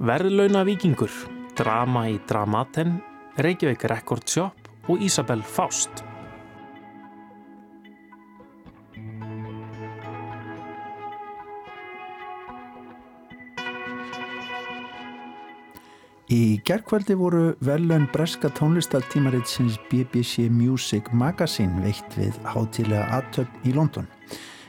Verðlauna vikingur, drama í Dramaten, Reykjavík Record Shop og Isabel Faust. Í gerðkvöldi voru velun breska tónlistartímaritsins BBC Music Magazine veitt við hátilega aðtöfn í London.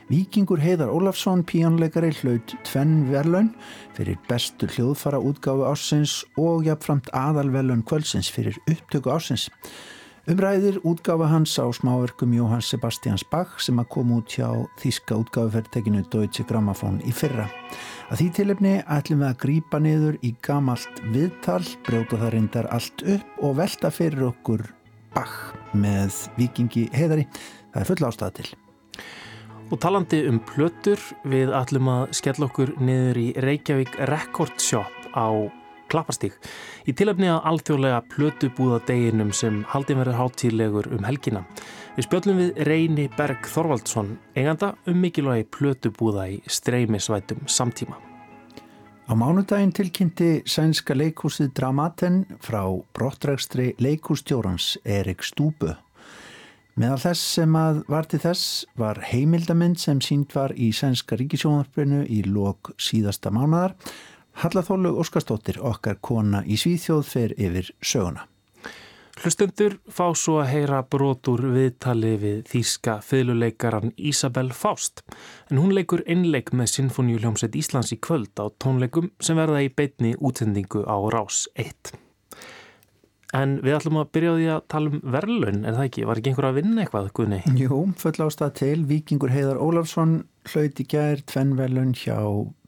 Víkingur Heiðar Ólafsson, píjónleikari, hlaut tvenn velun fyrir bestu hljóðfara útgáfu ásins og jafnframt aðalvelun kvöldsins fyrir upptöku ásins. Umræðir útgáfa hans á smáverkum Jóhann Sebastians Bach sem að koma út hjá þíska útgáfuferðtekinu Deutsche Grammophon í fyrra. Að því tilefni ætlum við að grýpa niður í gamalt viðtal, brjóta það reyndar allt upp og velta fyrir okkur Bach með vikingi heiðari. Það er full ástæða til. Og talandi um plötur, við ætlum að skella okkur niður í Reykjavík Record Shop á Klapparstík í tilöfni að alþjóðlega plötubúða deginum sem haldið verður hátílegur um helgina. Við spjöllum við Reyni Berg Þorvaldsson, eiganda um mikilvægi plötubúða í streymisvætum samtíma. Á mánudaginn tilkynnti sænska leikúsið Dramaten frá brottrækstri leikústjórans Erik Stúbu Meðal þess sem að var til þess var heimildamind sem sínd var í sænska ríkisjónarbrinu í lok síðasta mánadar. Hallathólu Óskarstóttir, okkar kona í Svíþjóð, fer yfir söguna. Hlustendur fá svo að heyra brotur viðtali við þýska fylguleikaran Isabel Faust en hún leikur einleik með Sinfoníuljómsveit Íslands í kvöld á tónleikum sem verða í beitni útsendingu á Rás 1. En við ætlum að byrja á því að tala um verðlun, er það ekki? Var ekki einhver að vinna eitthvað, Guðni? Jú, full ástað til. Vikingur Heiðar Ólafsson hlauti gær tvenn verðlun hjá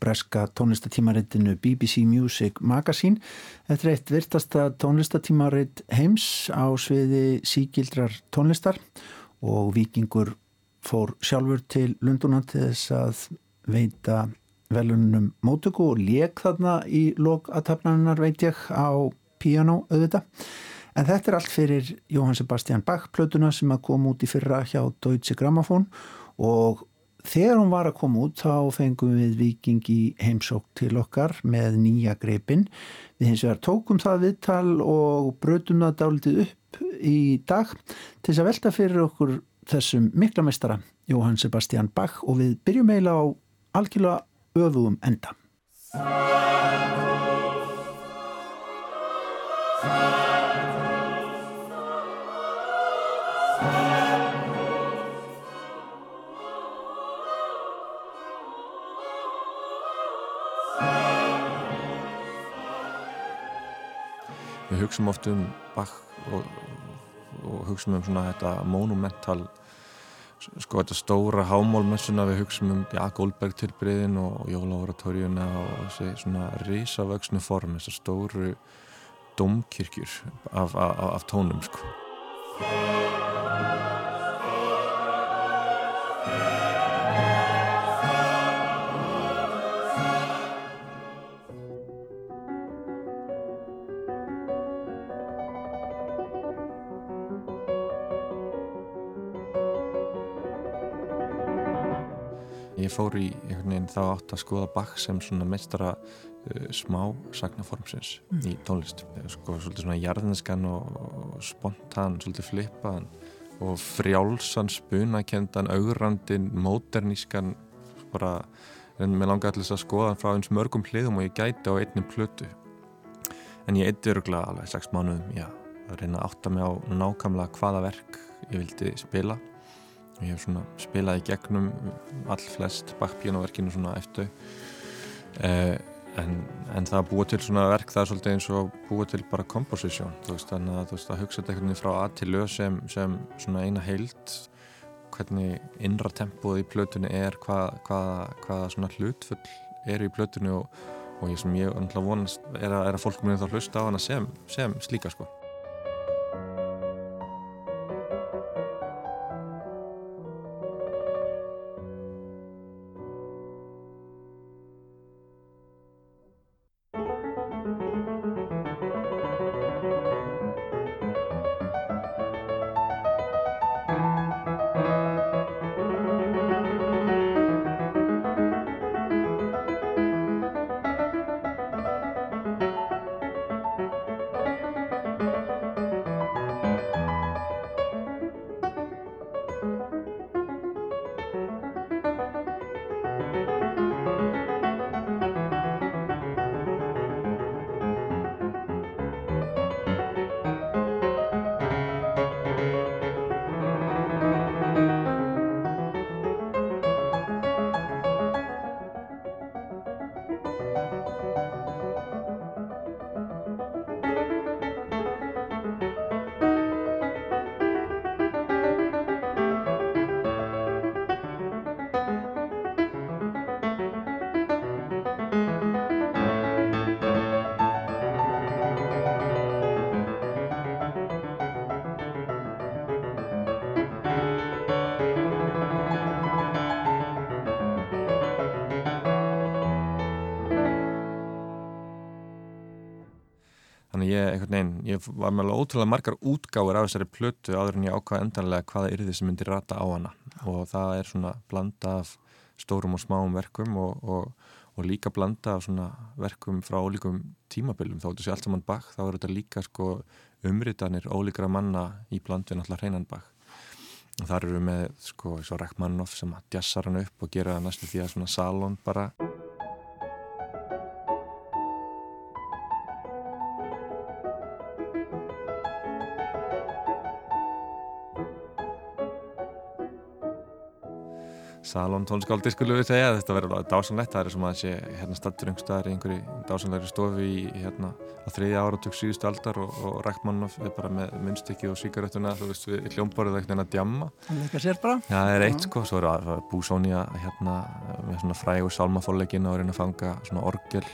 breska tónlistatímaritinu BBC Music Magazine. Þetta er eitt virtasta tónlistatímarit heims á sviði síkildrar tónlistar og Vikingur fór sjálfur til Lunduna til þess að veita verðlunum mótöku og leik þarna í lok aðtapnarinnar veit ég á piano auðvitað. En þetta er allt fyrir Jóhann Sebastian Bach plötuna sem að koma út í fyrra hjá Deutsche Grammophon. Og þegar hún var að koma út þá fengum við viking í heimsók til okkar með nýja greipin við hins vegar tókum það viðtal og brötum það dálitið upp í dag til þess að velta fyrir okkur þessum mikla mestara Jóhann Sebastian Bach. Og við byrjum eiginlega á algjörlega öfugum enda Við hugsaum oft um Bach og, og hugsaum um svona þetta monumental sko þetta stóra hámólmessuna við hugsaum um ja, Goldberg tilbreyðin og Jólaoratorjuna og þessi svona risavöksnu form þessar stóru domkirkjur af, af, af tónum sko Ég fór í þá átt að skoða Bach sem svona meistara uh, smá sagnaformsins mm. í tónlist. Sko svolítið svona jarðinskan og, og spontan, svolítið flippaðan og frjálsan, spunakendan, augrandin, móternískan, bara, en mér langar allir að skoða hann frá eins mörgum hliðum og ég gæti á einnum plötu. En ég eitti öruglega alveg sex mánuðum, já, að reyna að átta mig á nákvæmlega hvaða verk ég vildi spila ég hef svona spilað í gegnum all flest bakpíjánaverkinu svona eftir eh, en, en það að búa til svona verk það er svolítið eins og búa til bara komposisjón þannig að, veist, að hugsa þetta einhvern veginn frá að til lög sem, sem svona eina heilt hvernig innra tempóð í plötunni er hvað, hvað, hvaða svona hlutfull er í plötunni og, og ég sem ég vonast er að, er að fólk munið þá hlusta á hana sem, sem slíka sko einhvern veginn, ég var með alveg ótrúlega margar útgáður af þessari plötu áður en ég ákvaði endanlega hvaða yrði sem myndi rata á hana. Og það er svona blanda af stórum og smáum verkum og, og, og líka blanda af svona verkum frá ólíkum tímabilum. Þá er þetta sér allt saman bakk, þá er þetta líka sko umritanir ólíkra manna í bland við náttúrulega hreinan bakk og þar eru við með sko Rekmannoff sem að djassar hann upp og gera næstu því að svona salón bara Salón tónskáldi skulum við segja. Þetta verður alveg dásanlegt, það er sem að sé hérna stattur einhverstaðar í einhverju dásanlegri stofi í hérna á þriðja áratug síðustu aldar og, og Rækmannof er bara með munstykki og síkaretuna þú veist við hljómborðið ekkert en að djamma. Það leika sér bara. Já það er eitt sko, svo er Búsónia hérna með svona frægur sálmafóllegin og er að fanga svona orgel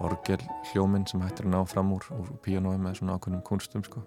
orgel hljóminn sem hættir að ná fram úr, úr píanói með svona ákveðnum kunstum sko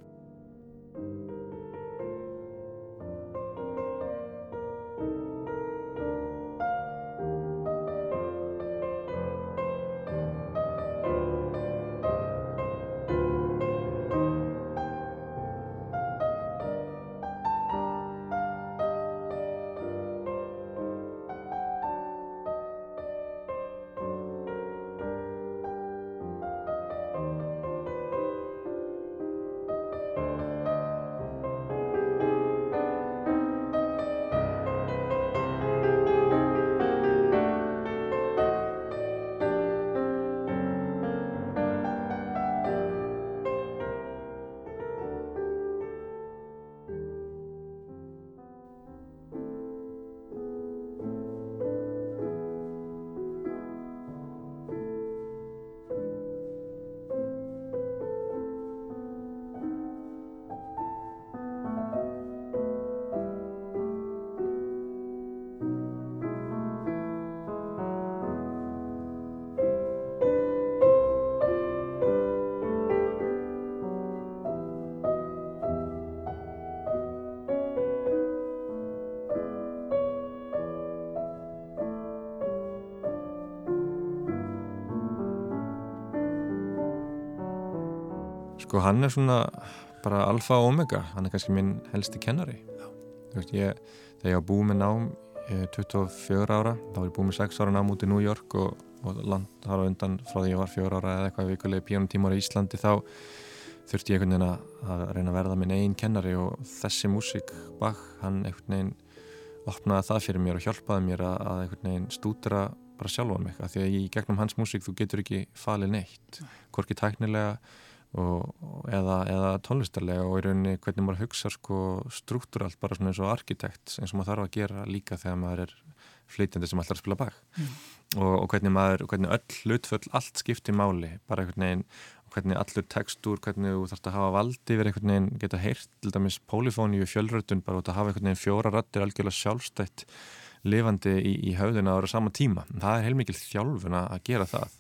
Sko hann er svona bara alfa og omega, hann er kannski minn helsti kennari. Veist, ég, þegar ég var búið með nám 24 ára, þá var ég búið með 6 ára nám út í New York og, og land þar á undan frá því ég var 4 ára eða eitthvað vikulegi píjónutímar í Íslandi þá þurfti ég einhvern veginn að reyna að verða minn einn kennari og þessi músík bak, hann einhvern veginn opnaði það fyrir mér og hjálpaði mér að, að einhvern veginn stúdra bara sjálfa mig, af því að í gegnum hans músík þú getur ekki falið neitt, hvorki tæknilega og, eða, eða tónlistarlega og í rauninni hvernig maður hugsa sko struktúralt bara svona eins og arkitekt eins og maður þarf að gera líka þegar maður er flytjandi sem alltaf spila bak mm. og, og hvernig maður, hvernig öll hlutföll allt skiptir máli, bara einhvern veginn hvernig allur textúr, hvernig þú þarfst að hafa valdi verið einhvern veginn geta heyrt til dæmis pólifóni og fjölrötun bara út að hafa einhvern veginn fjóra rattir algjörlega sjálfstætt lifandi í, í haugðina ára sama tíma. Það er heilmikið þjálfuna að gera það.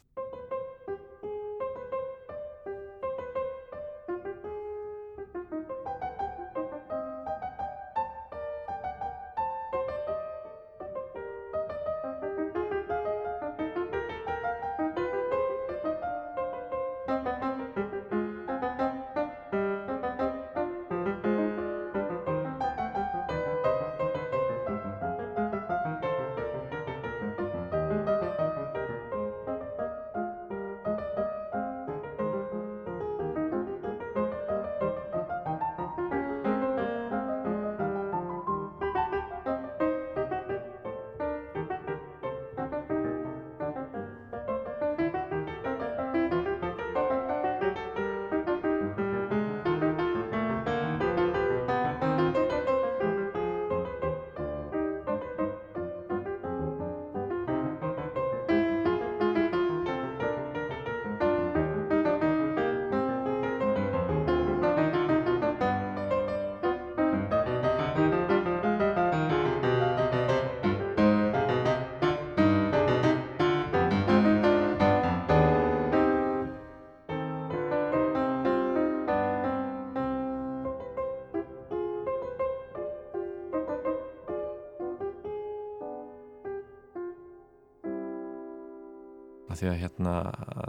Því að hérna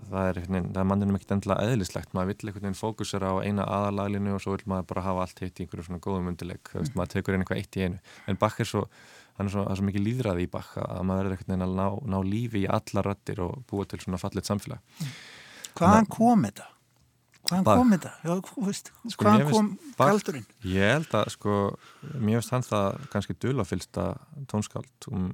það er, það er manninum ekkert endilega eðlislegt maður vill einhvern veginn fókusera á eina aðalaglinu og svo vil maður bara hafa allt hitt í einhverju svona góðum undileg, mm. veist, maður tekur eitthvað eitt í einu en Bach er svo, hann er svo, er svo mikið líðræði í Bach að maður er einhvern veginn að ná, ná lífi í alla röttir og búa til svona fallit samfélag mm. Hvaðan kom þetta? Hvaðan kom þetta? Veist, sko, hvaðan kom kaldurinn? Ég held að sko, mér finnst hann það kannski dulafylsta tónskáld um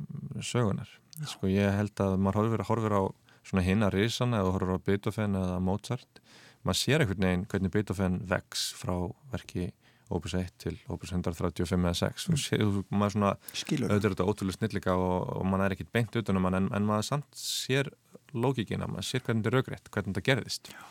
sögunar. Sko ég held að maður horfir, horfir á svona hinna risana eða horfir á Beethoven eða Mozart. Maður sér einhvern veginn hvernig Beethoven vex frá verki Opus 1 til Opus 135 eða 6 mm. og sér, maður svona auðvitað þetta ótrúlega snillika og, og maður er ekkit beint utanum hann en, en maður samt sér lókikina, maður sér hvernig þetta er raugrætt, hvernig þetta gerðist. Já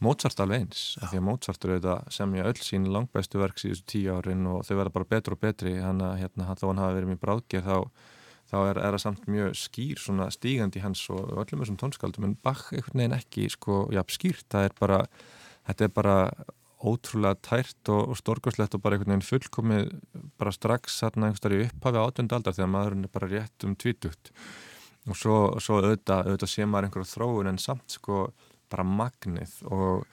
Mozart alveg eins, af því að Mozart eru auðvitað semja öll sín langbæstu verks í þessu tíu árin og þau verða bara betur og betri hann að hérna, þá hann hafa verið mjög bráðgerð þá, þá er, það samt mjög skýr stígandi hans og öllum þessum tónskaldum en Bach einhvern veginn ekki sko, já, skýrt, er bara þetta er bara ótrúlega tært og, og storkoslegt og bara einhvern veginn fullkomið bara strax hérna einhverstari upphafi átöndu aldar þegar maðurinn er bara rétt um tvítugt. Og svo, svo auðvitað, auðvitað sé maður einhverju þróun en samt sko bara magnið og,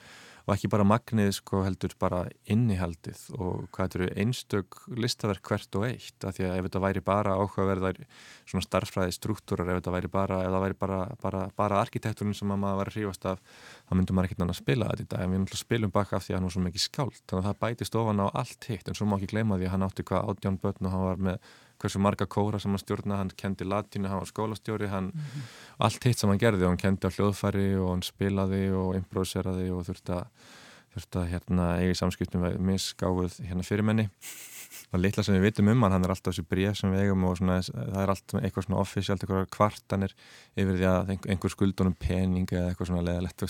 og ekki bara magnið sko heldur bara innihaldið og hvað þetta eru einstök listaverk hvert og eitt. Af því að ef þetta væri bara áhugaverðar svona starfræði struktúrar ef þetta væri bara, ef það væri bara, bara, bara arkitekturinn sem maður var að hrífast af þá myndum maður ekkert annað að spila þetta í dag. En við náttúrulega spilum baka af því að hann var svo mikið skált þannig að það bætist ofan á allt hitt. En svo má ekki gleyma því að hann átti hvað átján börn og hann var með hversu marga kóra sem hann stjórna, hann kendi latínu, hann var skólastjóri, hann mm -hmm. allt hitt sem hann gerði og hann kendi á hljóðfæri og hann spilaði og improviseraði og þurfti að, þurfti að hérna, eigi samskiptum með misgáð hérna fyrirmenni og litla sem við vitum um hann, hann er alltaf þessu bregð sem við eigum og svona, það er alltaf eitthvað svona officialt, eitthvað kvartanir yfir því að einhver skuldunum pening eða eitthvað svona leðalegt,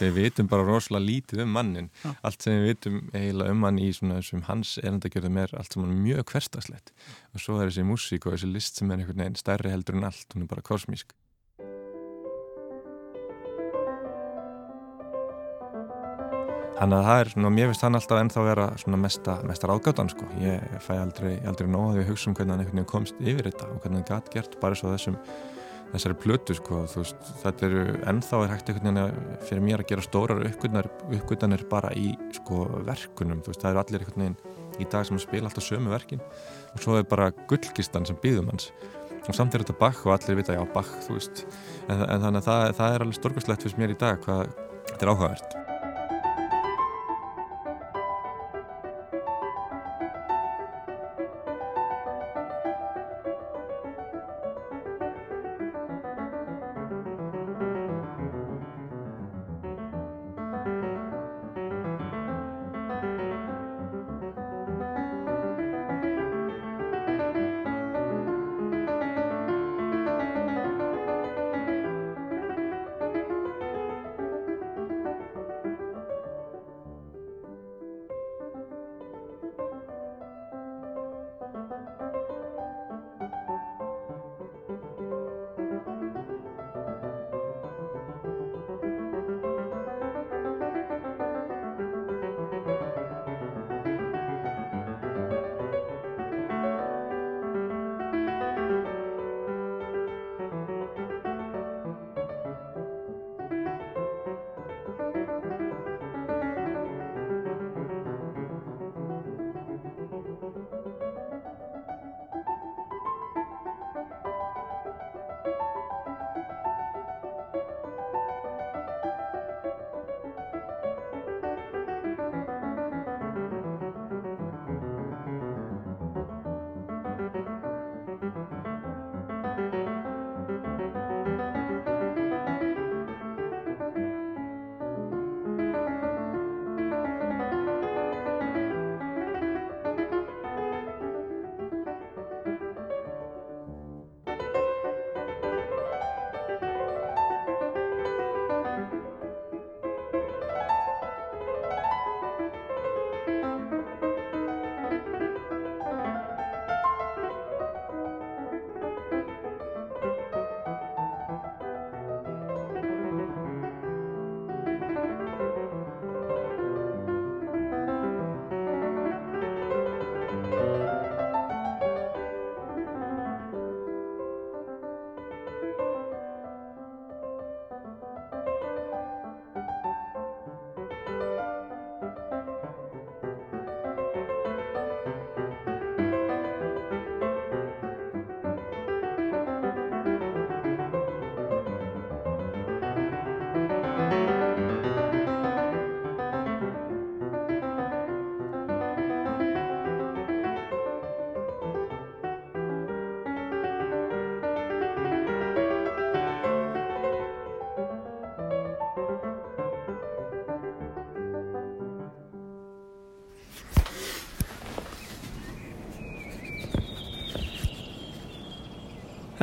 við vitum bara rosalega lítið um mannin Já. allt sem við vitum eiginlega um hann í svona þessum hans erendagjörðum er allt sem hann mjög hverstaslegt og svo er þessi músík og þessi list sem er einhvern veginn stærri heldur en allt, hún er bara kosmísk Þannig að það er svona, mér finnst hann alltaf ennþá vera svona mesta, mesta ráðgátan sko. Ég fæ aldrei, aldrei nóg að við hugsa um hvernig hann einhvern veginn komst yfir þetta og hvernig hann gætt gert bara svo þessum, þessari plötu sko. Veist, þetta eru ennþá er hægt einhvern veginn fyrir mér að gera stórar uppgötanir bara í sko verkunum. Veist, það eru allir einhvern veginn í dag sem spila alltaf sömu verkin og svo er bara gullkistan sem býðum hans og samt er þetta Bach og allir vita já veist. En, en þannig að það, það er alveg stórkvæmslegt fyrst mér í dag hvað þetta er áhugavert.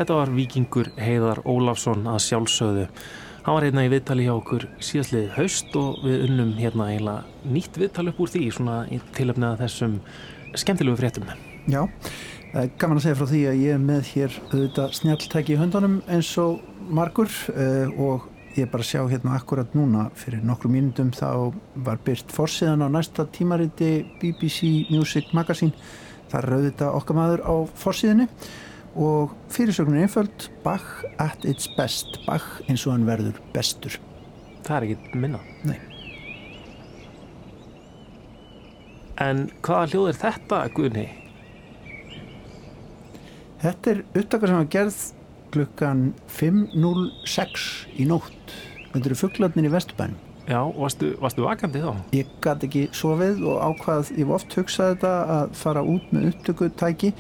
Þetta var vikingur Heiðar Ólafsson að sjálfsögðu. Hann var hérna í viðtali hjá okkur síðastlið haust og við unnum hérna eiginlega nýtt viðtali upp úr því svona í tilöfnaða þessum skemmtilegu fréttum. Já, gaman að segja frá því að ég er með hér auðvitað snjáltæki í höndunum eins og margur uh, og ég bara að sjá hérna akkurat núna fyrir nokkru mínundum þá var byrt fórsíðan á næsta tímariti BBC Music Magazine. Það er auðvitað okkar maður á fórsíðinni og fyrirsögnin einföld. Bach at its best. Bach eins og hann verður bestur. Það er ekki minna. Nei. En hvaða hljóð er þetta, Guðni? Þetta er upptakar sem var gerð klukkan 5.06 í nótt. Þetta eru fugglarnir í Vesturbænum. Já, varstu, varstu vakandi þá? Ég gæti ekki svo við og ákvað, ég var oft hugsað þetta að fara út með upptökutæki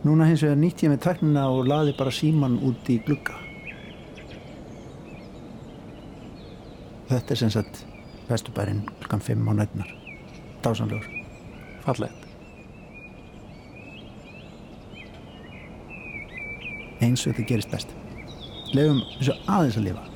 Núna hins vegar nýtt ég með tæknina og laði bara síman út í glugga. Þetta er sem sagt vestubærin klukkan 5 á nætnar. Dásanlegur. Fallett. Eins og þetta gerist best. Lefum þessu aðeins að lifa.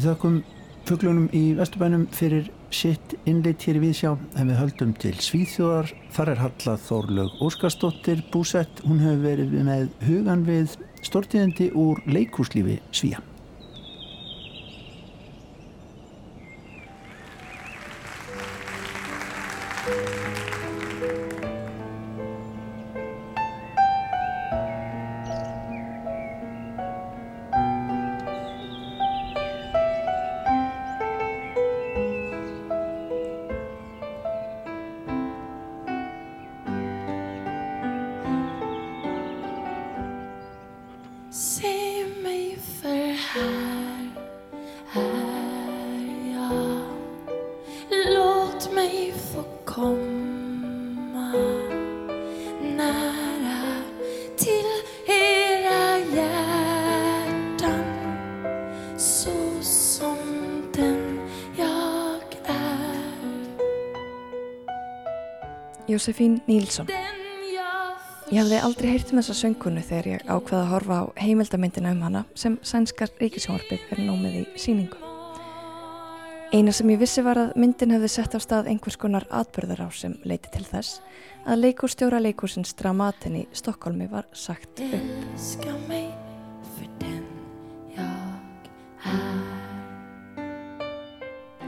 Við þakkum fugglunum í Vesturbænum fyrir sitt innleitt hér í Víðsjá en við höldum til Svíþjóðar. Þar er Hallað Þórlaug Óskarsdóttir búsett. Hún hefur verið með hugan við stortíðandi úr leikúslífi Svíja. Jósefín Nílsson Ég hafði aldrei heyrt um þessa söngkunu þegar ég ákveða að horfa á heimildamindina um hana sem sænskar ríkisjónvarpið er nómið í síningu. Eina sem ég vissi var að myndin hefði sett á stað einhvers konar atbyrðar á sem leiti til þess að leikúrstjóra leikúsins Dramaten í Stokkólmi var sagt upp.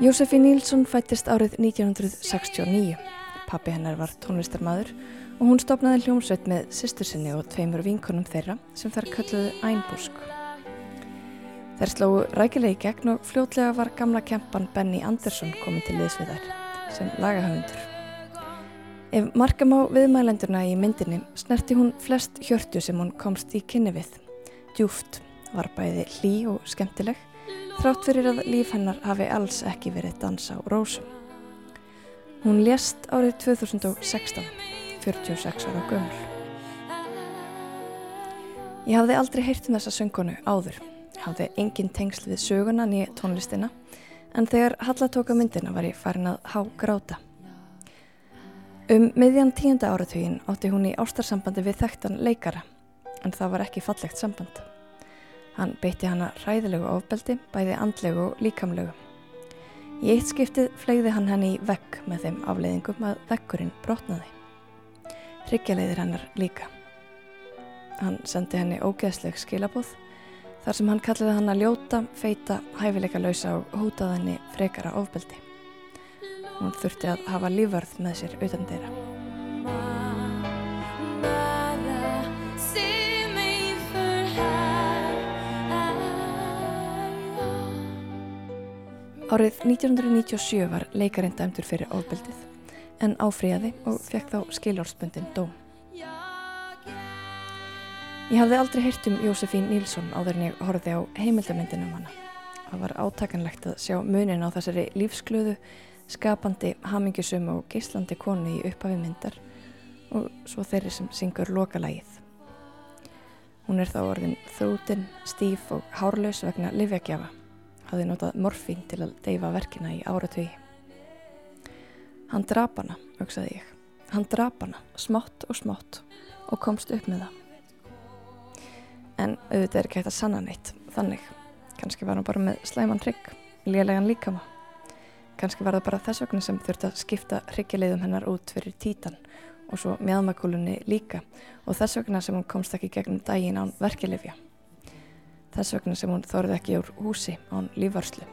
Jósefín Nílsson fættist árið 1969. Pappi hennar var tónlistarmadur og hún stopnaði hljómsveit með sýstur sinni og tveimur vinkonum þeirra sem þær kölluðu Einbusk. Þær slóðu rækilegi gegn og fljótlega var gamla kempan Benny Andersson komin til liðsviðar sem lagahöfundur. Ef markam á viðmælendurna í myndinni snerti hún flest hjörtu sem hún komst í kynni við. Djúft var bæði hlý og skemmtileg þrátt fyrir að líf hennar hafi alls ekki verið dansa á rósum. Hún lést árið 2016, 46 ára gömul. Ég hafði aldrei heyrt um þessa söngkonu áður. Hafði engin tengsl við söguna nýja tónlistina en þegar Halla tóka myndina var ég farin að há gráta. Um miðjan tíunda áratugin átti hún í ástarsambandi við þekktan leikara en það var ekki fallegt samband. Hann beitti hana ræðilegu ofbeldi, bæði andlegu og líkamlegu. Í eitt skiptið flegði hann henni í vegg með þeim afleiðingum að veggurinn brotnaði. Hryggjaleiðir hennar líka. Hann sendi henni ógeðsleg skilabóð þar sem hann kalliði hann að ljóta, feita, hæfileika lausa og hótaði henni frekara ofbeldi. Hún þurfti að hafa lífverð með sér utan þeirra. Árið 1997 var leikarinn dæmtur fyrir ofbeldið en áfríði og fekk þá skiljórsbundin dóm. Ég hafði aldrei heyrt um Jósefín Nílsson áður en ég horfið á heimildamindinum hana. Það var átakanlegt að sjá munin á þessari lífsglöðu, skapandi, hamingjusum og geislandi konu í upphafi myndar og svo þeirri sem syngur lokalægið. Hún er þá orðin þrútin, stíf og hárlaus vegna livjagjafa. Hafði notað morfín til að deyfa verkina í áratögi. Hann drap hana, hugsaði ég. Hann drap hana, smátt og smátt og komst upp með það. En auðvitað er ekki hægt að sanna neitt, þannig. Kanski var hann bara með slæman hrygg, lélegan líkama. Kanski var það bara þess vegna sem þurfti að skipta hryggjuleiðum hennar út fyrir títan og svo meðmakúlunni líka og þess vegna sem hún komst ekki gegnum daginn án verkelifja. Þess vegna sem hún þorði ekki úr húsi án lífvarslu.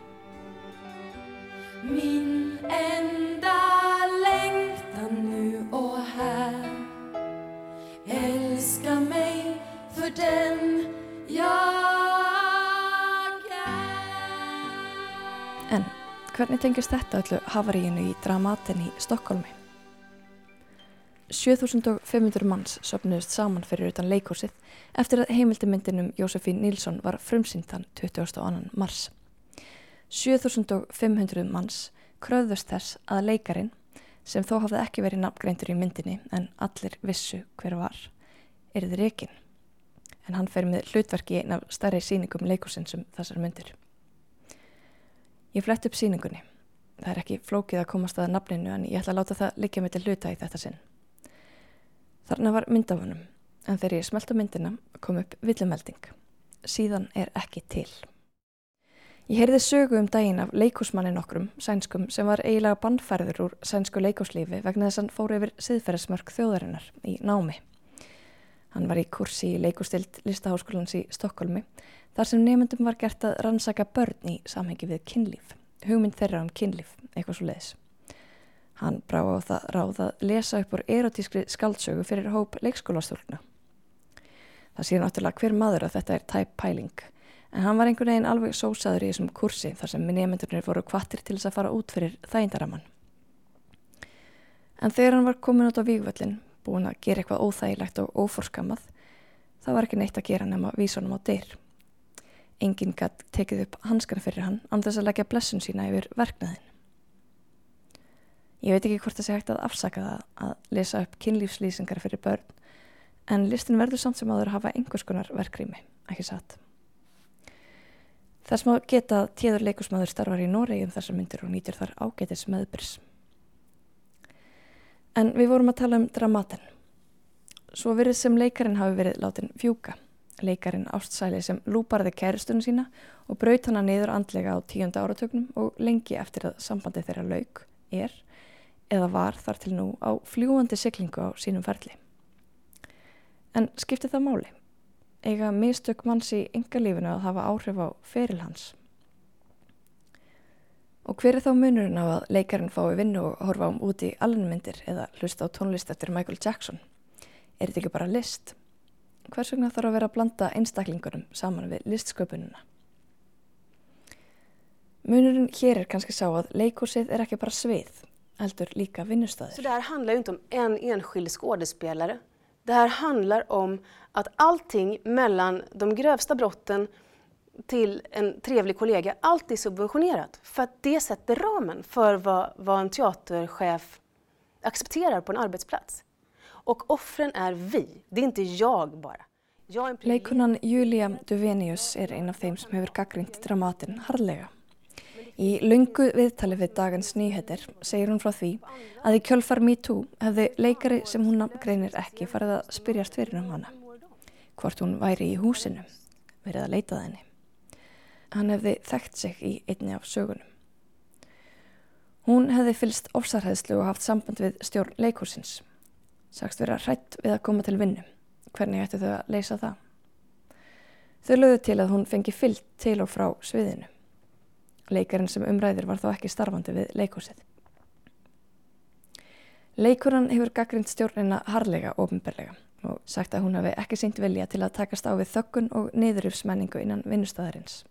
Min enda längtan nu och här Älska mig för den jag är En hvernig tengist þetta öllu havaríinu í dramatin í Stokkólmi? 7500 manns sopnuðist saman fyrir utan leikúsið eftir að heimildimyndinum Jósefín Nílsson var frumsýndan 22. mars. 7500 manns kröðust þess að leikarin, sem þó hafði ekki verið nafngreintur í myndinni en allir vissu hver var, erið reygin. En hann fer með hlutverki einn af starri síningum leikúsins um þessar myndir. Ég flett upp síningunni. Það er ekki flókið að komast aða nafninu en ég ætla að láta það liggja með til hluta í þetta sinn. Þarna var myndafunum en þegar ég smelta myndina kom upp villumelding. Síðan er ekki til. Ég heyrði sögu um daginn af leikúsmannin okkrum, sænskum, sem var eiginlega bandfærður úr sænsku leikúslífi vegna þess að hann fór yfir siðferðismörk þjóðarinnar í námi. Hann var í kursi í leikústild listaháskólans í Stokkólmi þar sem nefndum var gert að rannsaka börn í samhengi við kynlíf, hugmynd þeirra um kynlíf, eitthvað svo leiðis. Hann brá á það ráð að lesa upp úr erotískri skaldsögu fyrir hóp leikskólastúlna. Það sé náttúrulega hver maður að þetta er tæp pæling, en hann var einhvern veginn alveg sósaður í þessum kursi þar sem nefndurnir voru kvattir til þess að fara út fyrir þægindaramann. En þegar hann var komin út á vígvöllin, búin að gera eitthvað óþægilegt og óforskammað, það var ekki neitt að gera nema vísunum á dyr. Enginn gætt tekið upp hanskana fyrir hann þess að leggja blessun sína yfir verknaðin. Ég veit ekki hvort það sé hægt að afsaka það að lesa upp kynlífslýsingar fyrir börn en listin verður samt sem áður að hafa einhvers konar verkrými, ekki satt. Þess maður geta tíður leikusmaður starfar í Noregi um þessar myndir og nýtir þar ágætis meðbyrs. En við vorum að tala um dramaten. Svo verið sem leikarin hafi verið látin fjúka leikarin ástsæli sem lúparði kæristunum sína og braut hana niður andlega á tíunda áratögnum og lengi eftir að sambandi þeirra lauk er eða var þar til nú á fljúandi syklingu á sínum ferli. En skipti það máli? Ega mistök manns í yngalífinu að hafa áhrif á feril hans? Og hver er þá munurinn á að leikarin fái vinnu og horfa um úti alvegmyndir eða hlusta á tónlist eftir Michael Jackson? Er þetta ekki bara list? hvers vegna þarf að vera að blanda einstaklingurum saman við listsköpununa. Munurinn hér er kannski sá að leikursið er ekki bara svið, heldur líka vinnustöður. Så det här handlar ju inte om en enskild skådespelare. Det här handlar om att allting mellan de grövsta brotten till en trevlig kollega, allt är subventionerat. För att det sätter ramen för vad, vad en teaterchef accepterar på en arbetsplats. Och offren är vi, det är inte jag bara. Leikunan Julia Duvenius er ein af þeim sem hefur gaggrínt dramatin harlega. Í lungu viðtali við dagans nýheter segir hún frá því að í kjölfar MeToo hefði leikari sem hún greinir ekki farið að spyrjast fyrir um hana. Hvort hún væri í húsinu, verið að leita þenni. Hann hefði þekkt sig í einni af sögunum. Hún hefði fylst ofsarheðslu og haft samband við stjórn leikursins sagst vera hrætt við að koma til vinnu. Hvernig ættu þau að leysa það? Þau lögðu til að hún fengi fyllt til og frá sviðinu. Leikarinn sem umræðir var þá ekki starfandi við leikúsið. Leikurann hefur gaggrind stjórnina harlega ofinberlega og sagt að hún hafi ekki seint vilja til að takast á við þökkun og niðurufsmenningu innan vinnustæðarins.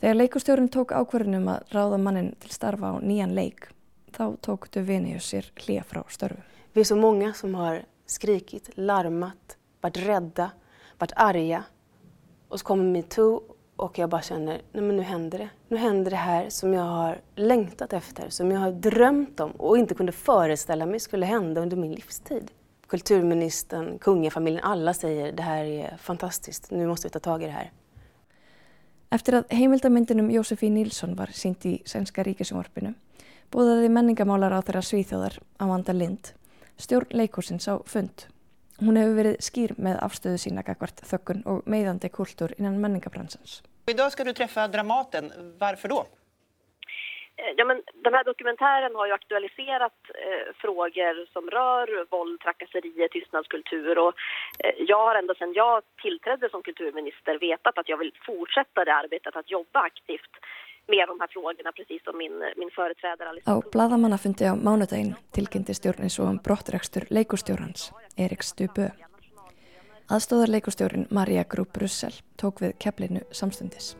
Þegar leikustjórun tók ákverðinum að ráða mannin til starfa á nýjan leik, þá tók Duvenius sér hlýja frá störfu. Vi är så många som har skrikit, larmat, varit rädda, varit arga. Och så kommer metoo och jag bara känner, nej men nu händer det. nu händer det här som jag har längtat efter, som jag har drömt om och inte kunde föreställa mig skulle hända under min livstid. Kulturministern, kungafamiljen, alla säger det här är fantastiskt, nu måste vi ta tag i det här. Eftir að heimildamyndinum Jósefín Nílsson var sínt í Sænska ríkisumorfinu, búðaði menningamálar á þeirra svíþjóðar Amanda Lind, stjórn leikúsins á fund. Hún hefur verið skýr með afstöðu sína gagvart þökkun og meðandi kultúr innan menningabransans. I dag ska du träffa Dramaten. Varför då? Eh, ja, men den här dokumentären har ju aktualiserat eh, frågor som rör våld, trakasserier, tystnadskultur och eh, jag har ända sedan jag tillträdde som kulturminister vetat att jag vill fortsätta det arbetet att jobba aktivt med de här frågorna precis som min, min företrädare Alice Á bladamannafundi á mánudaginn tilkynnti stjórnin svo um brottrekstur leikustjórnans, Erik Stubö. Aðstóðar leikustjórin Maria Grúp Brussel tók við keflinu samstundis.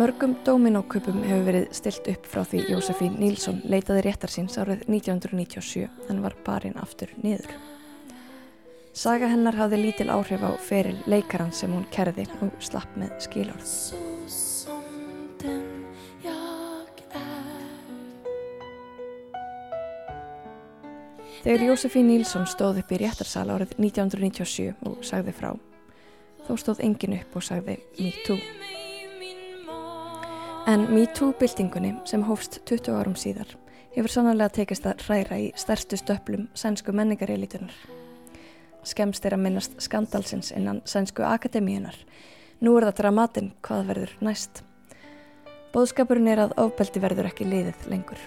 Mörgum dominóköpum hefur verið stilt upp frá því Jósefín Nílsson leitaði réttar síns árið 1997 en var barinn aftur niður. Saga hennar hafði lítil áhrif á feril leikaran sem hún kerði og slapp með skilorð. Þegar Jósefín Nílsson stóð upp í réttarsal árið 1997 og sagði frá, þó stóð engin upp og sagði Me Too. En MeToo-byltingunni sem hófst 20 árum síðar hefur sannarlega tekist að hræra í stærstu stöplum sænsku menningarelítunar. Skemst er að minnast skandalsins innan sænsku akademíunar. Nú er það dramatinn hvað verður næst. Bóðskapurinn er að ofbeldi verður ekki liðið lengur.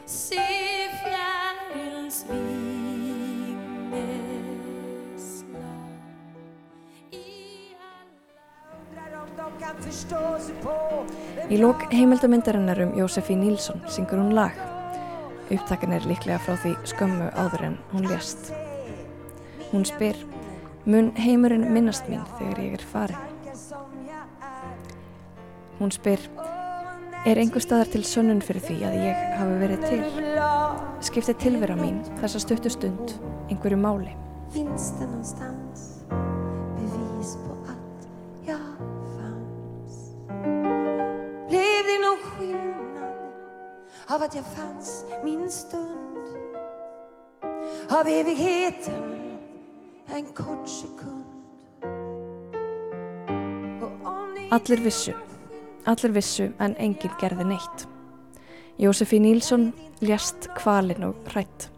Í lók heimildamindarinnar um Jósefi Nílsson syngur hún lag. Upptakan er líklega frá því skömmu áður en hún lést. Hún spyr, mun heimurinn minnast mín þegar ég er farin? Hún spyr, er einhver staðar til sönnun fyrir því að ég hafi verið til? Skipti tilvera mín þessa stuttu stund einhverju máli? Finnst það náttúrulega? av att jag fanns min stund av evigheten en kort sekund Allir vissu Allir vissu en enginn gerði neitt. Jósefi Nílsson ljast kvalin og hrætt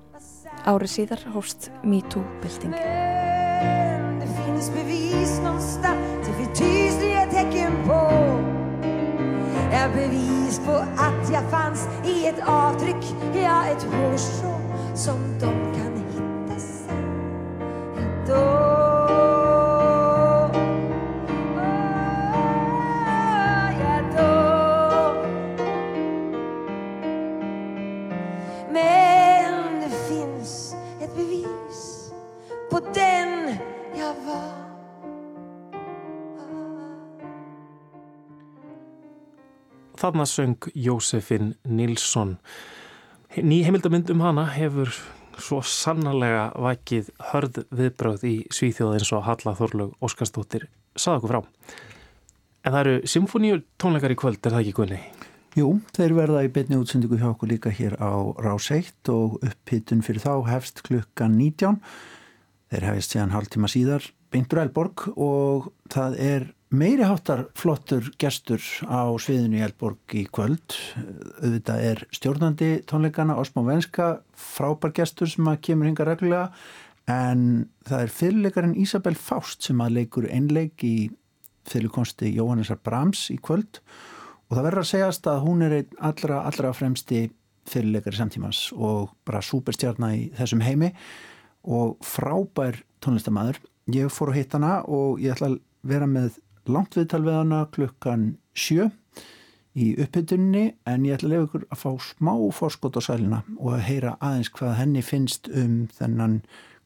Árið síðar hófst MeToo-bilding Det finns bevis någonstans till för tydliga tecken på. Är bevis på att jag fanns i ett avtryck, ja ett hårstrå som de kan Þarna söng Jósefin Nilsson. Ný heimildamind um hana hefur svo sannarlega vakið hörð viðbröð í Svíþjóð eins og Halla Þorlug Óskarstóttir saða okkur frá. En það eru symfóníu tónleikar í kvöld, er það ekki Gunni? Jú, þeir verða í betni útsendingu hjá okkur líka hér á Rás 1 og upphittun fyrir þá hefst klukkan 19. Þeir hefist síðan hálftíma síðar Beintur Elborg og það er meiri háttar flottur gestur á sviðinu í Elborg í kvöld. Auðvitað er stjórnandi tónleikana Osmo Venska, frábær gestur sem að kemur hinga reglulega en það er fyrirleikarinn Isabel Faust sem að leikur einleik í fyrirkonsti Jóhannesar Brahms í kvöld. Og það verður að segjast að hún er allra, allra fremsti fyrirleikari samtímas og bara superstjarnar í þessum heimi og frábær tónlistamæður ég fór að hitta hana og ég ætla að vera með langt viðtal við hana klukkan sjö í uppbytunni en ég ætla að lefa ykkur að fá smá fórskot á sælina og að heyra aðeins hvað henni finnst um þennan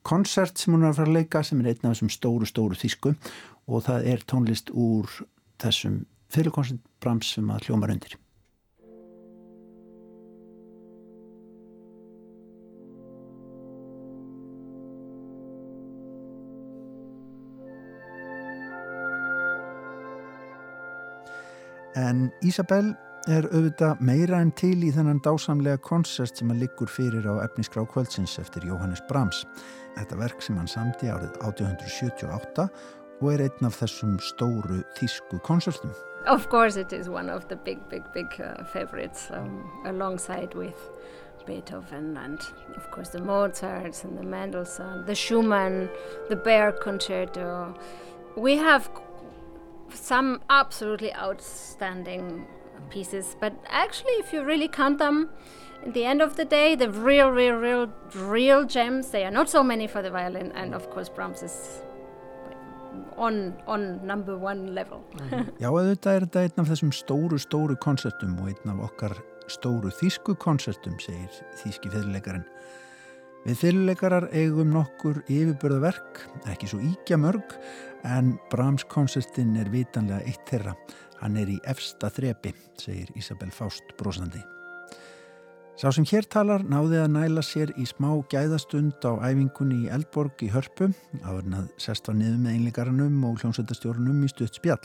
konsert sem hún er að fara að leika sem er einn af þessum stóru stóru þýsku og það er tónlist úr þessum fyrirkonsert brams sem að hljómar undir En Ísabel er auðvitað meira en til í þennan dásamlega konsert sem að liggur fyrir á efnisgrá kvöldsins eftir Jóhannes Brahms. Þetta verk sem hann samti árið 1878 og er einn af þessum stóru þísku konsertum. Of course it is one of the big, big, big uh, favorites um, alongside with Beethoven and of course the Mozarts and the Mendelssohn, the Schumann, the Bear Concerto. We have some absolutely outstanding pieces, but actually, if you really count them, at the end of the day, the real, real, real, real gems, they are not so many for the violin, and of course, Brahms is on, on number one level. Já, auðvitað er þetta einn af þessum stóru, stóru konsertum og einn af okkar stóru þýsku konsertum, segir þýski fyrirleikarin. Við fyrirleikarar eigum nokkur yfirbörðaverk, ekki svo íkja mörg, en Brahms konsertin er vitanlega eitt þeirra. Hann er í efsta þrepi, segir Isabel Faust brosandi. Sá sem hér talar náði að næla sér í smá gæðastund á æfingunni í Eldborg í Hörpu, áðurnað sest var niður með einleikaranum og hljómsveitastjórnum í stutt spjall.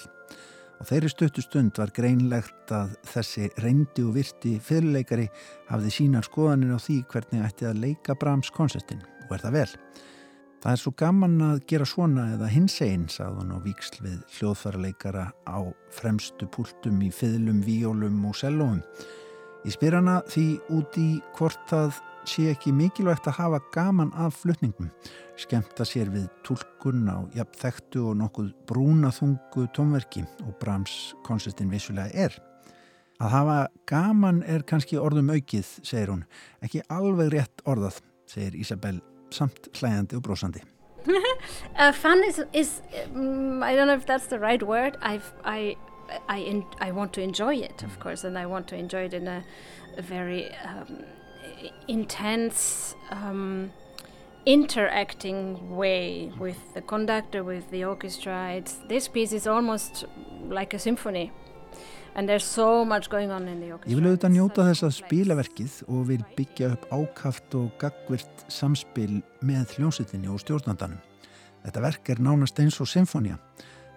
Og þeirri stuttu stund var greinlegt að þessi reyndi og virti fyrirleikari hafði sínar skoðanir á því hvernig ætti að leika Brahms konsertin og er það vel. Það er svo gaman að gera svona eða hins einn, sagði hann á víksl við hljóðfærarleikara á fremstu púltum í fiðlum, víólum og sellóum. Ég spyr hana því út í hvort það sé ekki mikilvægt að hafa gaman af flutningum, skemta sér við tólkun á jafn þekktu og nokkuð brúnaþungu tónverki og Brahms konsertin vissulega er. Að hafa gaman er kannski orðum aukið, segir hún, ekki alveg rétt orðað, segir Isabel samt hlægandi og brosandi. uh, fun is, is um, I don't know if that's the right word. I've, I, I, in, I want to enjoy it, of course, and I want to enjoy it in a, a very um, intense, um, interacting way with the conductor, with the orchestra. It's, this piece is almost like a symphony. Ég vil auðvitað njóta þess að spilaverkið og vil byggja upp ákaft og gagvirt samspil með hljómsveitinni og stjórnandanum. Þetta verk er nánast eins og symfónia.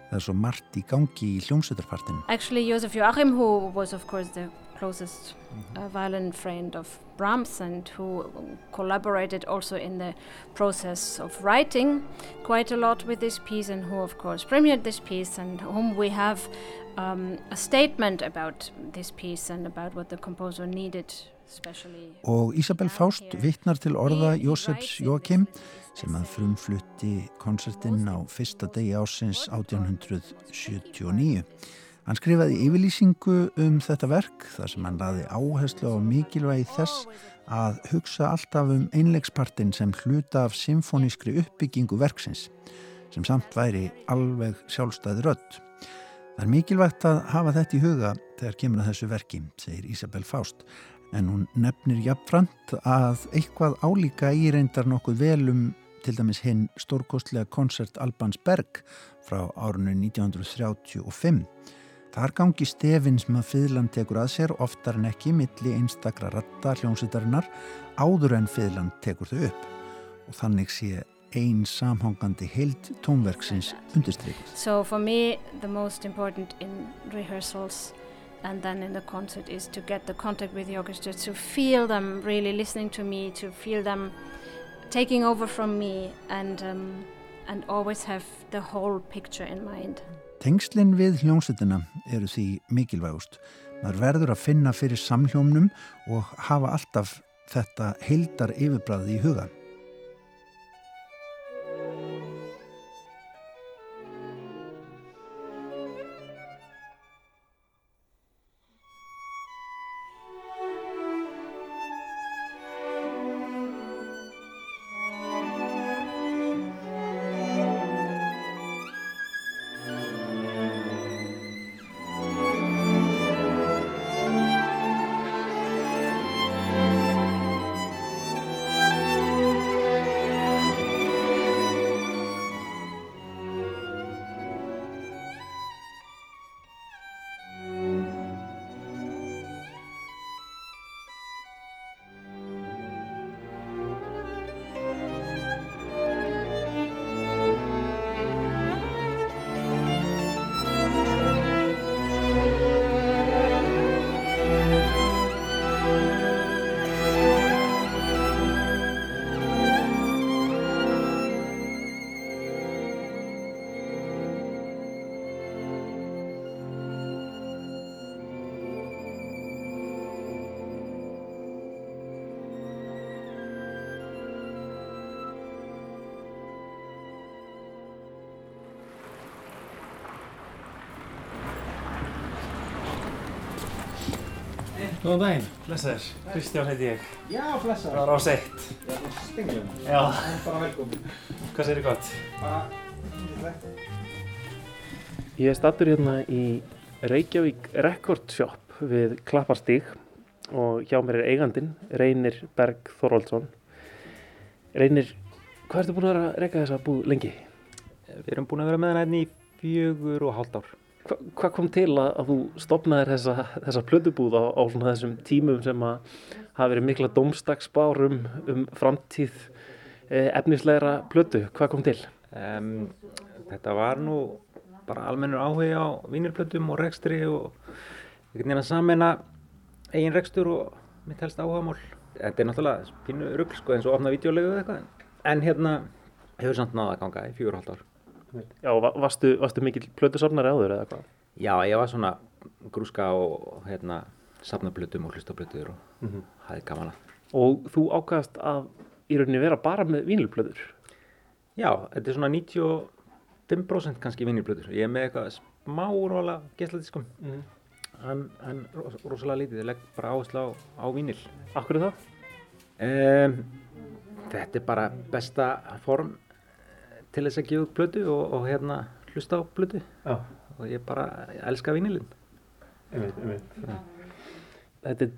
Það er svo margt í gangi í hljómsveitarpartinu. Actually, Josef Joachim, who was of course the closest uh, violin friend of Brahms and who collaborated also in the process of writing quite a lot with this piece and who of course premiered this piece and whom we have um, a statement about this piece and about what the composer needed Og Isabel Faust vittnar til orða Jósefs Jókim sem að frumflutti konsertinn á fyrsta degi ásins 1879. Hann skrifaði yfirlýsingu um þetta verk þar sem hann laði áherslu á mikilvægi þess að hugsa alltaf um einleikspartin sem hluta af symfónískri uppbyggingu verksins sem samt væri alveg sjálfstæði rödd. Það er mikilvægt að hafa þetta í huga þegar kemur að þessu verki, segir Isabel Faust, en hún nefnir jafnframt að eitthvað álíka í reyndar nokkuð velum til dæmis hinn stórkostlega konsert Albans Berg frá árunni 1935. Þar gangi stefin sem að Fyðland tekur að sér oftar en ekki milli einstakra ratta hljómsveitarinnar áður en Fyðland tekur þau upp og þannig sé ein samhangandi heild tónverksins undirstrykt. So for me the most important in rehearsals and then in the concert is to get the contact with the orchestra, to feel them really listening to me, to feel them taking over from me and, um, and always have the whole picture in mind. Tengslinn við hljómsveitina eru því mikilvægust. Maður verður að finna fyrir samhljómnum og hafa alltaf þetta heildar yfirbræði í hugan. Góðan daginn, blessaður. Kristján heiti ég. Já, blessa. Það er á seitt. Stenglum. Já, Bara velkomin. hvað segir þið gott? Bara, Ég er stattur hérna í Reykjavík Record Shop við Klapparstíg og hjá mér er eigandinn, Reynir Berg Þorvaldsson. Reynir, hvað ertu búin að vera að reyka þessa búð lengi? Við erum búin að vera með hana hérna í fjögur og hálft ár. Hva, hvað kom til að, að þú stopnaðir þessa, þessa plötubúð á, á þessum tímum sem að hafa verið mikla dómstagsbár um, framtíð eh, efnislegra plötu? Hvað kom til? Um, þetta var nú bara almennur áhuga á vínilplötum og rekstri og einhvern veginn að samena eigin rekstur og mitt helst áhugamál. Þetta er náttúrulega pínu rugl sko eins og opna videolegu eða eitthvað. En hérna hefur samt náða að ganga í og hálft ár. Já, va- varstu, varstu mikill plötusafnari áður eða hvað? Já, ég var svona grúska og hérna safna plötum og hlusta plötur og Mhm. hafði gaman að. Og þú ákast að í rauninni vera bara með vínilplötur. Já, þetta er svona 95% kannski vinnirblöður. Ég er með eitthvað smá róla geisladinskum. Mhm. En, en ros- rosalega lítið, ég legg bara áherslu á, á vínil. Akkur er það? Um, þetta er bara besta form til þess að gefa út plötu og, og hérna hlusta á plötu. Já. Og ég bara ég elska einmitt. Þetta er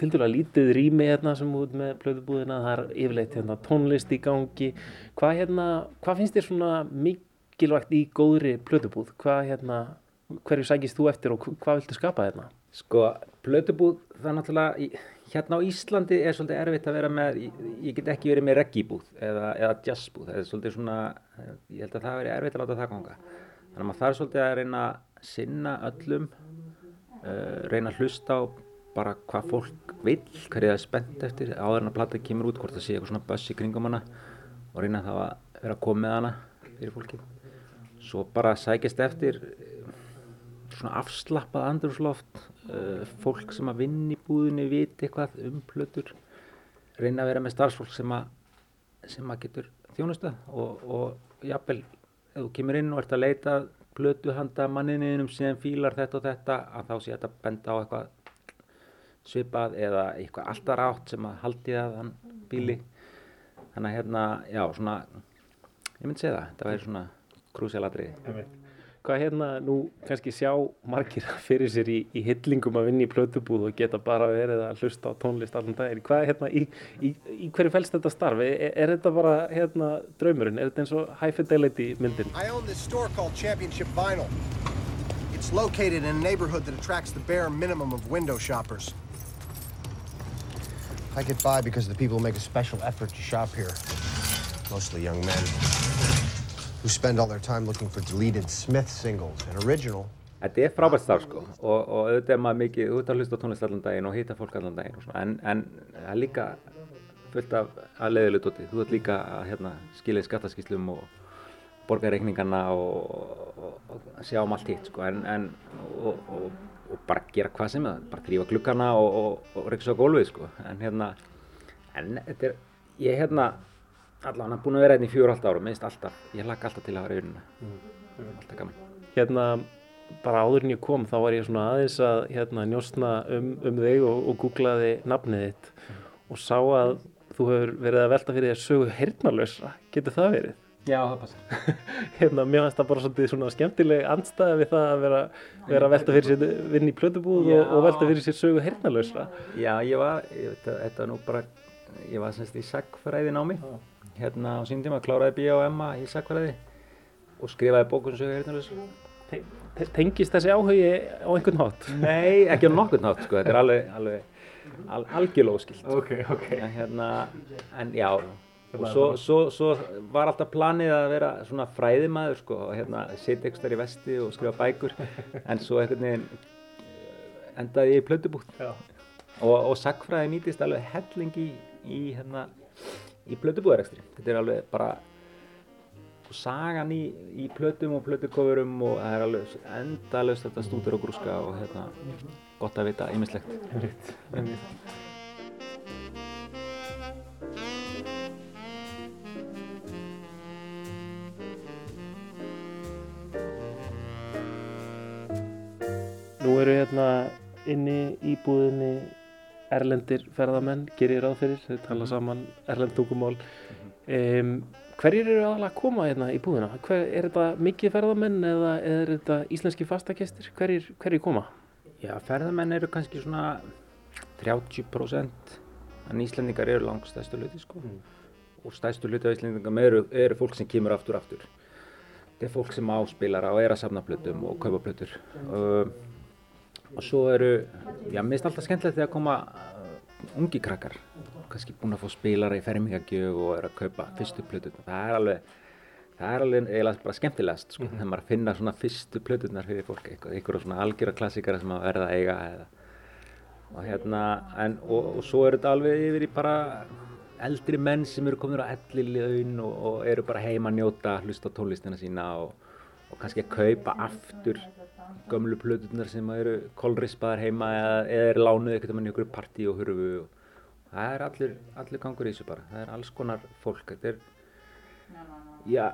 til dæla lítið rými hérna sem út með plötubúðina, það er yfirleitt hérna, tónlist í gangi. Hvað, hérna, hvað finnst þér svona mikilvægt í góðri plötubúð? Hvað, hérna, hverju sækist þú eftir og hv- hvað viltu skapa hérna? Sko, plötubúð, það er náttúrulega, í- hérna á Íslandi er svolítið erfitt að vera með, ég, get ekki verið með reggibúð eða, eða jazzbúð, það er svolítið svona, ég held að það veri erfitt að láta það ganga. Þannig að maður þarf svolítið að reyna að sinna öllum, uh, reyna að hlusta á bara hvað fólk vill, hverju það er spennt eftir, áður en að plata kemur út, hvort það sé eitthvað svona buss í kringum hana og reyna þá að vera að koma með hana fyrir fólkið. Svo bara sækist eftir svona afslappað andrúsloft uh, fólk sem að vinna í búðinni viti eitthvað um plötur reyna að vera með starfsfólk sem að sem að getur þjónusta og, og jafnvel ef þú kemur inn og ert að leita að plötu handa mannininum sem fílar þetta og þetta að þá sé þetta benda á eitthvað svipað eða eitthvað alltaf rátt sem að haldi það hann bíli. Þannig að hérna, já, svona ég myndi segja það, þetta væri svona krúsialatriði Hvað hérna, nú kannski sjá margir fyrir sér í, í hyllingum að vinna í plötubúð og geta bara verið að hlusta á tónlist allan daginn. Hvað er hérna, í, í, í hverju fælst þetta starf? Er, er þetta bara hérna draumurinn? Er þetta eins og high fidelity myndin? I own this store called Championship Vinyl. It's located in a neighborhood that attracts the bare minimum of window shoppers. I get by because the people make a special effort to shop here. Mostly young men who spend all their time looking for deleted Smith singles and original. Þetta er frábært starf sko og, og auðvitað er maður mikið, þú ert að hlusta tónlist allan daginn og hýta fólk allan daginn og svona, en, en það er líka fullt af að leiðilegu dóti. Þú ert líka að hérna, skilja skattaskýslum og borga reikningana og, og, og sjá um allt hitt sko, en, en og, bara gera hvað sem er, bara þrýfa glukkana og, reykja á gólfið sko, en hérna, en þetta er, ég er hérna, allan búin að vera hérna í fjóru halvt ára, minnst alltaf, ég hlakka alltaf til að vera í vinnuna, alltaf gaman. Hérna, bara áður en ég kom þá var ég svona aðeins að hérna, njósna um, um þig og, og googlaði nafnið þitt og sá að þú hefur verið að velta fyrir þér sögu heyrnalösa. Getur það verið? Já, það passa. hérna, mér finnst það bara svolítið svona skemmtileg andstæða við það að vera, vera að velta fyrir sér vinn í plötubúð og, og velta fyrir sér sögu heyrnalösa. Já, ég var, ég, þetta, ég var semst í sagfræði námi, hérna á sín tíma, kláraði B.A. og Emma í sagfræði og skrifaði bókun heyrnarlösa. Te- te- Tengist þessi áhugi á einhvern hátt? Nei, ekki á nokkurn hátt, sko, þetta er alveg, alveg, al, algjörlega óskilt. Ok, ok. En hérna, en já, og svo, svo, svo var alltaf planið að vera svona fræðimaður, sko, og hérna, sitja ykkur þar í vesti og skrifa bækur, en svo einhvern veginn eh, endaði ég í plötubútt. Já. og, og sagfræði nýtist alveg helling í, í, hérna, í plötubúðarekstri. Þetta er alveg bara sagan í, í plötum og plötukofurum og það er alveg endalaust þetta stútur og grúska og hérna, gott að vita ýmislegt. Nú eru hérna inni í búðinni erlendir ferðamenn, gerir ráð fyrir, þau tala saman erlend tungumál. Um, hverjir eru aðalega að koma hérna í búðina? Hver, er þetta mikið ferðamenn eða er þetta íslenski fastakestir? Hverjir, hverjir koma? Já, ferðamenn eru kannski svona 30% en Íslandingar eru langt stæstu hluti sko. og stæstu hluti af Íslandingum eru, eru fólk sem kemur aftur aftur þetta er fólk sem áspilar og er að safna plötum og kaupa plötur uh, og svo eru já, mér finnst alltaf skemmtilegt þegar koma uh, ungi krakkar. Kannski búin að fá spilara í fermingagjöf og er að kaupa fyrstu plötur það er alveg það er alveg eiginlega bara skemmtilegast sko, þegar maður finna svona fyrstu plöturnar fyrir fólk. Eitthvað svona algjöra klassikara sem að verða að eiga eða og hérna, en, og, og svo er þetta alveg yfir í bara eldri menn sem eru komin á ellilaun og, og eru bara heima að njóta, hlusta tónlistina sína og, og kannski að kaupa aftur gömlu plöturnar sem eru kolrispaðar heima eða, eða er lánuð ekkert um enn í okkur partí og hurfu og það er allir, allir gangur í þessu bara, það er alls konar fólk, þetta er, já,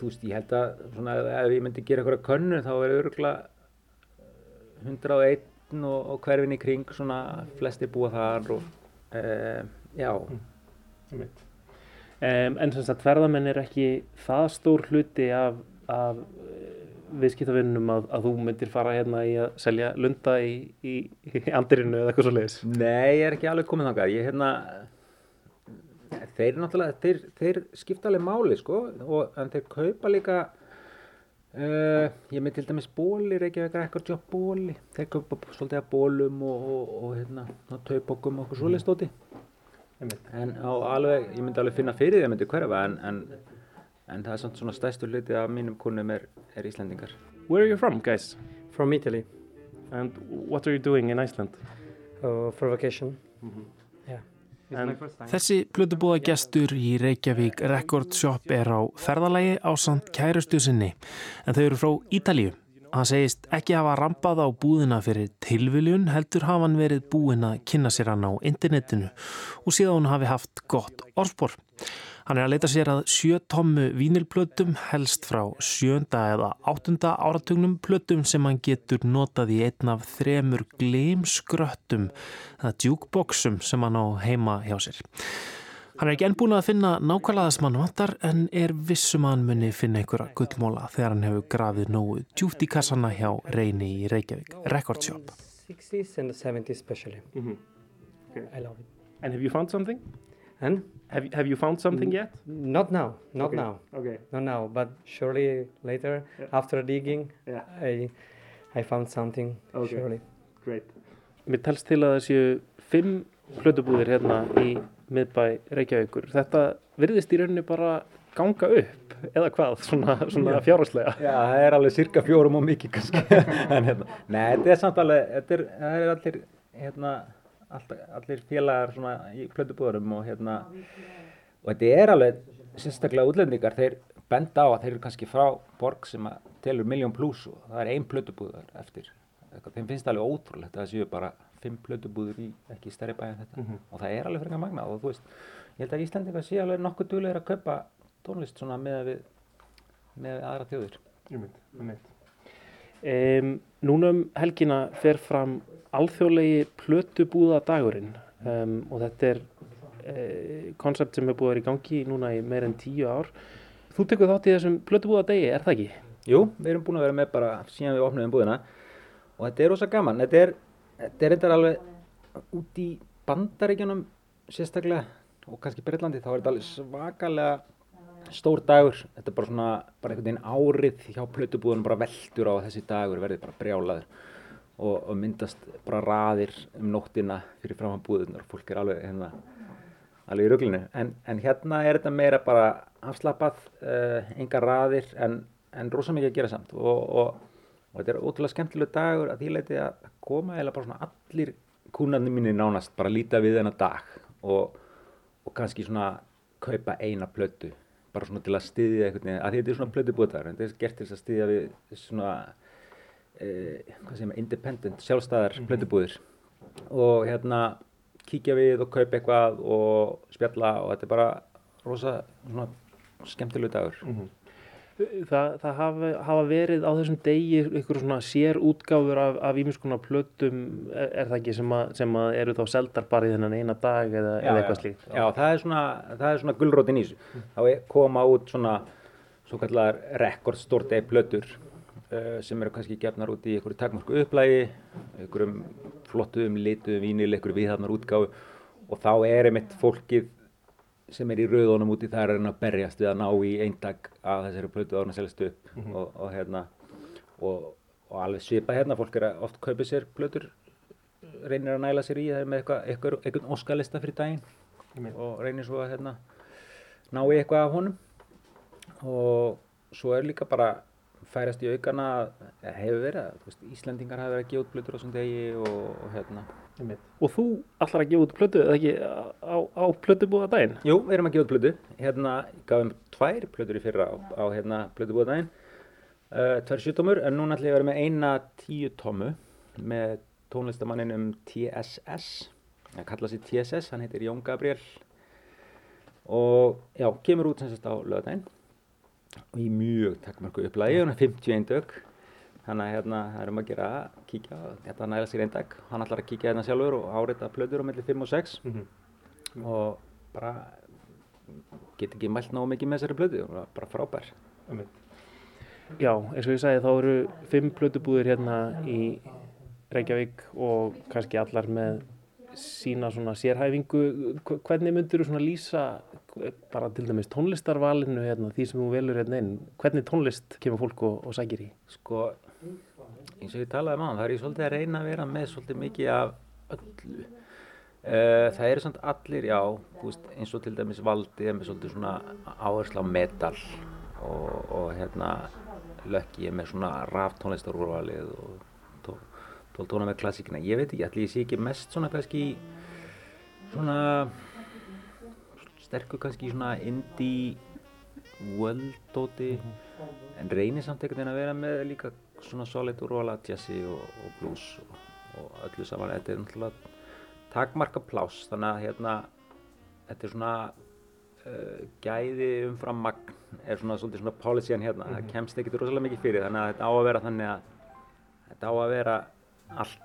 þú veist, ég held að svona ef ég myndi gera eitthvað könnu þá er öruglega 101 og, og hverfin í kring svona flestir búa þar og e, já. Um, En sem sagt ferðamenn er ekki það stór hluti af, af viðskiptavinnum að, að þú myndir fara hérna í að selja lunda í, í, í andirinu eða eitthvað svo leiðis Nei, ég er ekki alveg komið þangað. Ég hérna þeir náttúrulega, þeir, þeir skipta alveg máli sko, og, en þeir kaupa líka Uh, ég með til dæmis bóli, Reykjavík Record Shop bóli, þeir köpa svolítið að bólum og, og, og hérna taupokkum og okkur svolítið stóti en á alveg, ég myndi alveg finna fyrir því að myndi hverfa en, en, en það er svona, svona stæstu hluti af mínum kunnum er, er Íslandingar Where are you from guys? From Italy And what are you doing in Iceland? Uh, for vacation mm -hmm. yeah. Þessi plötubúða gestur í Reykjavík Record Shop er á ferðalagi á samt kærustu sinni en þau eru frá Ítalíu. Hann segist ekki hafa rampað á búðina fyrir tilviljun heldur hafa hann verið búin að kynna sér hann á internetinu og síðan hafi haft gott orðspor. Hann er að leita sér að sjö tommu vínilplötum helst frá sjönda eða áttunda áratugnum plötum sem hann getur notað í einn af þremur gleimskröttum eða djúkboksum sem hann á heima hjá sér. Hann er ekki enn búin að finna nákvæmlega þess mann vantar en er vissum að hann muni finna einhverja gullmóla þegar hann hefur grafið nógu djúft í kassana hjá Reyni í Reykjavík Record Shop. 60s and the 70s especially. Mm -hmm. okay. I love it. And have you found something? And have you, have you found something yet? Not now, not okay. now. Okay. Not now, but surely later, yeah. after digging, yeah. I, I found something, okay. surely. Great. Mér telst til að það séu fimm plötubúðir hérna í miðbæ Reykjavíkur. Þetta virðist í rauninni bara ganga upp, eða hvað, svona, svona fjárháslega? Já, það er alveg cirka fjórum og mikið kannski. en, hérna, nei, þetta er samt alveg, þetta er, það er allir, hérna, Alltaf, allir félagar í plötubúðurum og hérna og þetta er alveg sérstaklega útlendingar þeir benda á að þeir eru kannski frá borg sem telur miljón pluss og það er ein plötubúður eftir. Þeim finnst það alveg ótrúlegt að það séu bara fimm plötubúður í ekki stærri bæ en þetta. Mm -hmm. og það er alveg fyrir magna og þú veist, ég held að Íslandingar sé alveg nokkuð duglegir að kaupa tónlist svona með við með aðra þjóðir. Um, Núna um helgina fer fram alþjóðlegi plötubúða dagurinn um, og þetta er koncept sem hefur búið að vera í gangi núna í meir en tíu ár. Þú tekur þátt í þessum plötubúða degi, er það ekki? Jú, við erum búin að vera með bara síðan við opnum búðina og þetta er ósa gaman. Þetta er, þetta er eitthvað alveg út í bandaríkjunum sérstaklega og kannski Breitlandi þá er þetta alveg svakalega stór dagur. Þetta er bara svona, bara einhvern veginn árið hjá plötubúðunum bara veldur á að þessi dagur verði bara brjálaður og, og myndast bara raðir um nóttina fyrir framhann búðunar og fólk er alveg hérna alveg í rugglinu, en, en hérna er þetta meira bara afslappað, uh, enga raðir en, en rosa mikið að gera samt og, og, og þetta er ótrúlega skemmtileg dagur að því leiti að koma eða bara svona allir kúnarnir mínir nánast bara líta við þennan dag og kannski svona kaupa eina plötu bara svona til að styðja eitthvað, að þetta er svona plötu búðdagur, þetta er gert til að styðja við svona uh, hvað segir maður, independent, sjálfstæðar mm -hmm. plötubúðir og hérna kíkja við og kaupa eitthvað og spjalla og þetta er bara rosa svona skemmtilegu dagur mm -hmm. Það, það hafa, hafa verið á þessum degi ykkur svona sér útgáfur af, af ímiðskona plötum, er, er það ekki sem að, sem að eru þá seldar bara í þennan eina dag eða, Já, eða já. eitthvað slíkt? Já, það er svona, það svona gullrótin í þessu. Þá er- koma út svona svo kallar rekordstórt eða plötur uh, sem eru kannski gefnar út í einhverju takmarku upplægi, einhverjum flottuðum, lituðum vínil, einhverju viðhafnar útgáfu og þá er einmitt fólkið sem er í rauðunum úti það er að að berjast við að ná í eindag að þessari plötu árna selst upp. Mhm. og, og hérna og, og alveg svipa hérna, fólk er að oft kaupa sér plötur reynir að næla sér í það með eitthvað, eitthvað, óskalista fyrir daginn. Og reynir svo að hérna, ná í eitthvað af honum. Og svo er líka bara færast í aukana hefur verið að þú veist, Íslendingar hafa verið að gefa út plötur á þessum degi og, og hérna. Og þú allar að gefa út plötu eða ekki á, á plötubúða daginn? Jú, við erum að gefa út plötu. Hérna, ég gaf um tvær plötur í fyrra á, á hérna, plötubúðadaginn uh, tvær sjutómur, en núna ætla ég að vera með eina tíu tómu með tónlistamanninum TSS hann kalla sig TSS, hann heitir Jón Gabriel og já, kemur út sem sagt á lögadaginn og í mjög takkmarku upplægi, hann er 51 dög þannig að hérna, það er um að gera kíkja, þetta næla sér einn dag. Hann ætlar að kíkja hérna sjálfur og árita plötur á milli 5 og 6 og bara get ekki mælt náðu mikið með þessari plötu og bara frábær. Já, eins og ég sagði þá eru fimm plötubúðir hérna í Reykjavík og kannski allar með sína svona sérhæfingu. Hv- Hvernig myndir þú svona lýsa bara til dæmis tónlistarvalinu hérna, því sem þú velur hérna inn? Hvernig tónlist kemur fólk og, og sækir í? sko, eins og ég talaði um áðan, það er ég svolítið að reyna að vera með svolítið mikið af öllu Uh, það eru samt allir, já, veist, eins og til dæmis Valdi er með svolítið svona áherslu á metal og, og hérna Lökki er með svona raf tónlistarúrvalið og tó, tól tóna með klassíkina. Ég veit ekki, allir ég sé ekki mest svona kannski svona sterkur kannski svona indie world-dóti en reynir samt einhvern veginn að vera með líka svona solid úrvala jazzi og, og blues og, og öllu saman. Þetta er náttúrulega takmarka pláss þannig að hérna þetta er svona uh, gæði umfram magn er svona svolítið svona policyan hérna. Það kemst ekkit rosalega mikið fyrir þannig að þetta á að vera þannig að þetta á að vera allt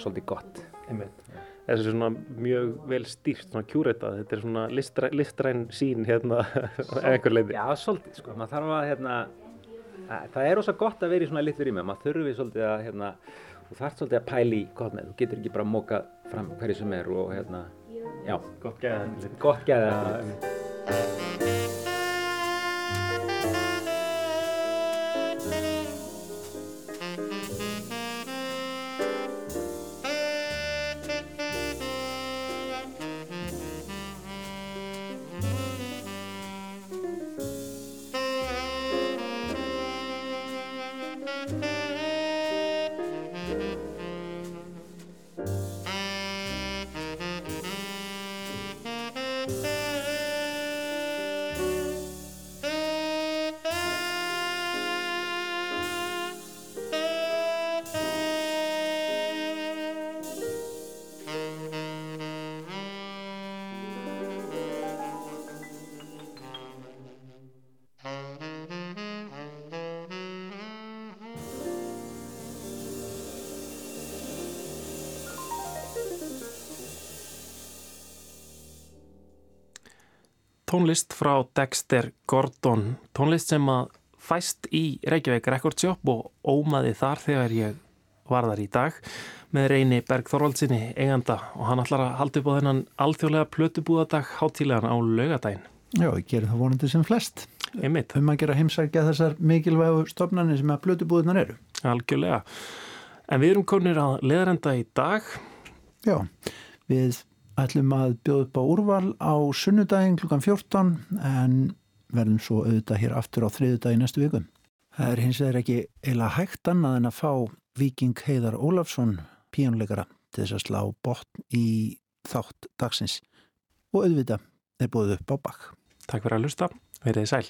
svolítið gott. Þessi er svona mjög vel stýrt, svona kjúreitað, þetta er svona listræn, listræn sín hérna að einhver leiti. Já, svolítið, sko, maður þarf að hérna, að, það er rosa gott að vera í svona litlu rými, maður þurfi svolítið að hérna, þú þarf svolítið að pæla í gott með, þú getur ekki bara að móka fram hverju sem er og hérna, já, Gott gæða. gott gæði Tónlist frá Dexter Gordon, tónlist sem að fæst í Reykjavík Record Shop og ómaði þar þegar ég var þar í dag með reyni Berg Þorvaldsinni eiganda og hann ætlar að halda upp á þennan alþjóðlega plötubúðadag hátílegan á laugadaginn. Já, ég gerir það vonandi sem flest. Einmitt. Um að gera heimsækja þessar mikilvægu stofnarnir sem að plötubúðunar eru. Algjörlega. En við erum konir að leðrenda í dag. Já, við ætlum að bjóða upp á úrval á sunnudaginn klukkan 14 en verðum svo auðvitað hér aftur á þriðudaginn næstu vikum. Það er hins vegar ekki eila hægt annað en að fá Viking Heiðar Ólafsson píjónleikara til þess að slá botn í þátt dagsins og auðvitað er búið upp á bakk. Takk fyrir að lusta. Verðið sæl.